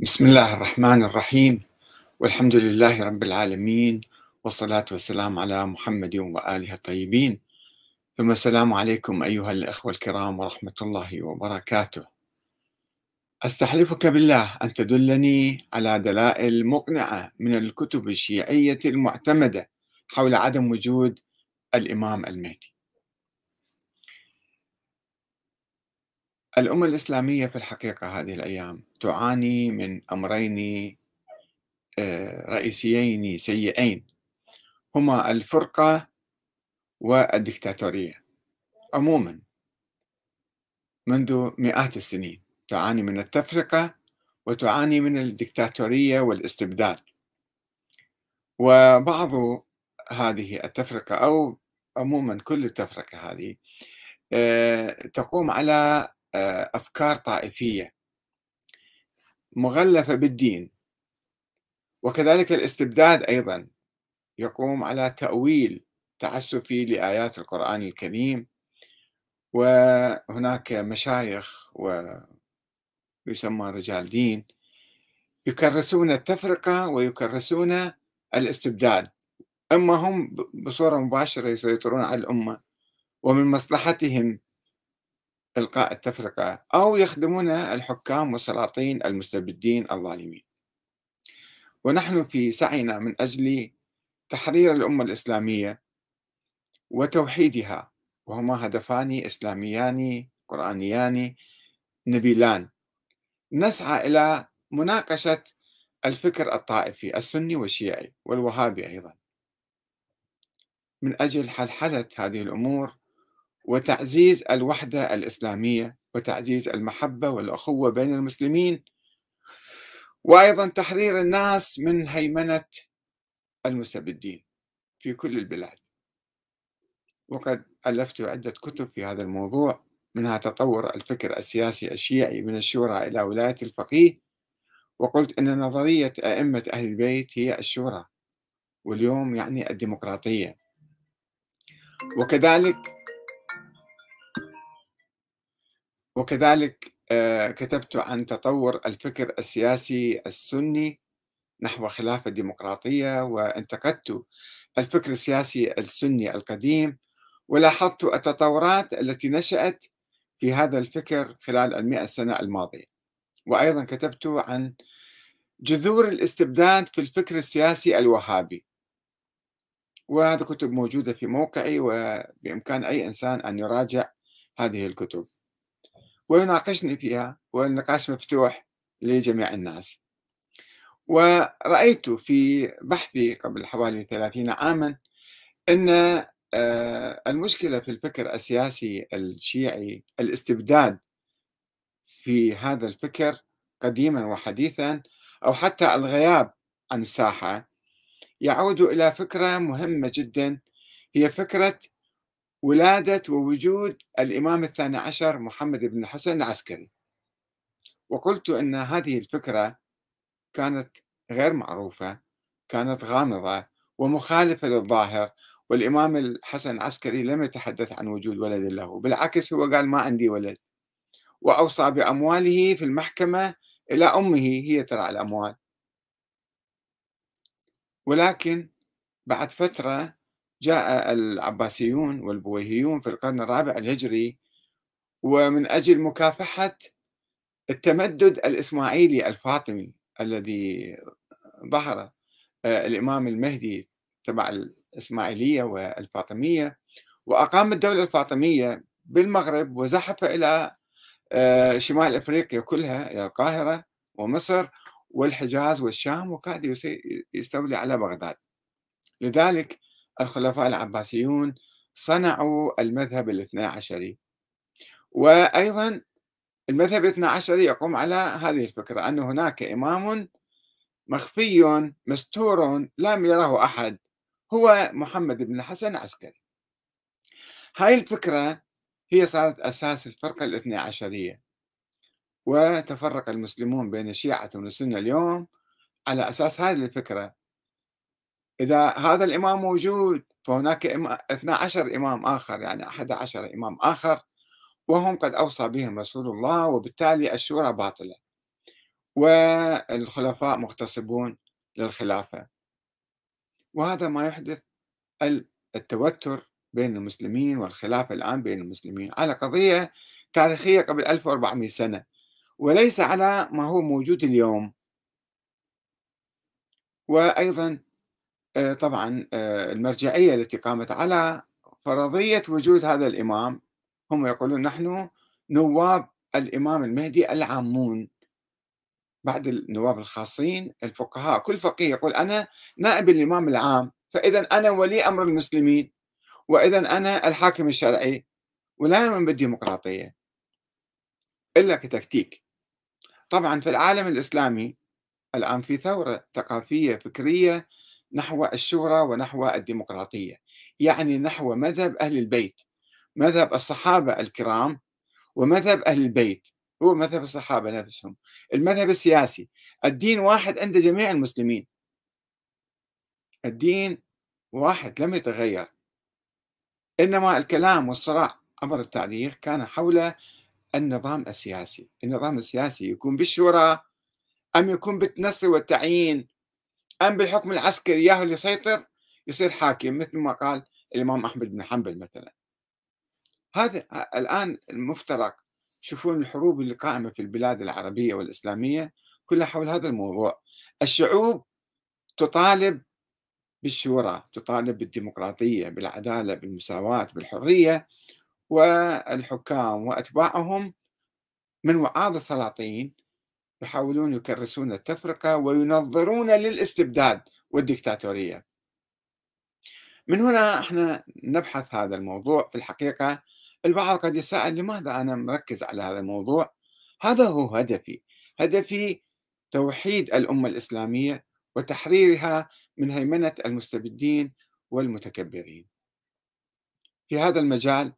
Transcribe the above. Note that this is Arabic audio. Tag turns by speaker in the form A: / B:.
A: بسم الله الرحمن الرحيم. والحمد لله رب العالمين والصلاة والسلام على محمد وآله الطيبين. ثم السلام عليكم أيها الأخوة الكرام ورحمة الله وبركاته. أستحلفك بالله أن تدلني على دلائل مقنعة من الكتب الشيعية المعتمدة حول عدم وجود الإمام المهدي. الأمة الإسلامية في الحقيقة هذه الأيام تعاني من أمرين آه، رئيسيين سيئين. هما الفرقة والدكتاتورية عموما منذ مئات السنين تعاني من التفرقة وتعاني من الدكتاتورية والاستبداد. وبعض هذه التفرقة أو عموما كل التفرقة هذه آه، تقوم على أفكار طائفية مغلفة بالدين وكذلك الاستبداد أيضا يقوم على تأويل تعسفي لآيات القرآن الكريم وهناك مشايخ ويسمى رجال دين يكرسون التفرقة ويكرسون الاستبداد أما هم بصورة مباشرة يسيطرون على الأمة ومن مصلحتهم إلقاء التفرقة أو يخدمون الحكام والسلاطين المستبدين الظالمين. ونحن في سعينا من أجل تحرير الأمة الإسلامية وتوحيدها وهما هدفان إسلاميان قرآنيان نبيلان. نسعى إلى مناقشة الفكر الطائفي السني والشيعي والوهابي أيضا. من أجل حلحلة هذه الأمور وتعزيز الوحدة الإسلامية وتعزيز المحبة والأخوة بين المسلمين. وأيضا تحرير الناس من هيمنة المستبدين في كل البلاد. وقد ألفت عدة كتب في هذا الموضوع منها تطور الفكر السياسي الشيعي من الشورى إلى ولاية الفقيه. وقلت أن نظرية أئمة أهل البيت هي الشورى واليوم يعني الديمقراطية. وكذلك وكذلك آه، كتبت عن تطور الفكر السياسي السني نحو خلافة ديمقراطية وانتقدت الفكر السياسي السني القديم ولاحظت التطورات التي نشأت في هذا الفكر خلال المئة سنة الماضية. وأيضا كتبت عن جذور الاستبداد في الفكر السياسي الوهابي. وهذه كتب موجودة في موقعي وبإمكان أي إنسان أن يراجع هذه الكتب. ويناقشني فيها والنقاش مفتوح لجميع الناس. ورأيت في بحثي قبل حوالي ثلاثين عاما أن آه، المشكلة في الفكر السياسي الشيعي الاستبداد في هذا الفكر قديما وحديثا أو حتى الغياب عن الساحة يعود إلى فكرة مهمة جدا هي فكرة ولادة ووجود الإمام الثاني عشر محمد بن الحسن العسكري. وقلت أن هذه الفكرة كانت غير معروفة كانت غامضة ومخالفة للظاهر والإمام الحسن العسكري لم يتحدث عن وجود ولد له بالعكس هو قال ما عندي ولد. وأوصى بأمواله في المحكمة إلى أمه هي ترى الأموال. ولكن بعد فترة جاء العباسيون والبويهيون في القرن الرابع الهجري ومن أجل مكافحة التمدد الإسماعيلي الفاطمي الذي ظهر آه، الإمام المهدي تبع الإسماعيلية والفاطمية وأقام الدولة الفاطمية بالمغرب وزحف إلى آه، شمال أفريقيا كلها إلى القاهرة ومصر والحجاز والشام وكاد يستولي على بغداد. لذلك الخلفاء العباسيون صنعوا المذهب الاثنى عشري. وأيضا المذهب الاثنى عشري يقوم على هذه الفكرة أن هناك إمام مخفي مستور لم يره أحد هو محمد بن الحسن العسكري. هاي الفكرة هي صارت أساس الفرقة الاثنى عشرية. وتفرق المسلمون بين الشيعة والسنة اليوم على أساس هذه الفكرة. إذا هذا الإمام موجود فهناك 12 إمام آخر يعني 11 إمام آخر وهم قد أوصى بهم رسول الله وبالتالي الشورى باطلة. والخلفاء مغتصبون للخلافة. وهذا ما يحدث التوتر بين المسلمين والخلافة الآن بين المسلمين على قضية تاريخية قبل 1400 سنة وليس على ما هو موجود اليوم. وأيضا طبعا آه، المرجعية التي قامت على فرضية وجود هذا الإمام هم يقولون نحن نواب الإمام المهدي العامون. بعد النواب الخاصين الفقهاء كل فقيه يقول أنا نائب الإمام العام فإذا أنا ولي أمر المسلمين وإذا أنا الحاكم الشرعي ولا يؤمن بالديمقراطية. إلا كتكتيك. طبعا في العالم الإسلامي الآن في ثورة ثقافية فكرية نحو الشورى ونحو الديمقراطية يعني نحو مذهب أهل البيت مذهب الصحابة الكرام ومذهب أهل البيت هو مذهب الصحابة نفسهم. المذهب السياسي الدين واحد عند جميع المسلمين. الدين واحد لم يتغير. إنما الكلام والصراع عبر التاريخ كان حول النظام السياسي. النظام السياسي يكون بالشورى أم يكون بالنصر والتعيين أم بالحكم العسكري ياهو اللي يسيطر يصير حاكم مثل ما قال الإمام أحمد بن حنبل مثلا. هذا الآن المفترق شوفون الحروب اللي قائمة في البلاد العربية والإسلامية كلها حول هذا الموضوع. الشعوب تطالب بالشورى تطالب بالديمقراطية بالعدالة بالمساواة بالحرية والحكام وأتباعهم من وعاظ السلاطين يحاولون يكرسون التفرقة وينظرون للاستبداد والديكتاتورية من هنا إحنا نبحث هذا الموضوع. في الحقيقة البعض قد يسأل لماذا أنا مركز على هذا الموضوع؟ هذا هو هدفي. هدفي توحيد الأمة الإسلامية وتحريرها من هيمنة المستبدين والمتكبرين. في هذا المجال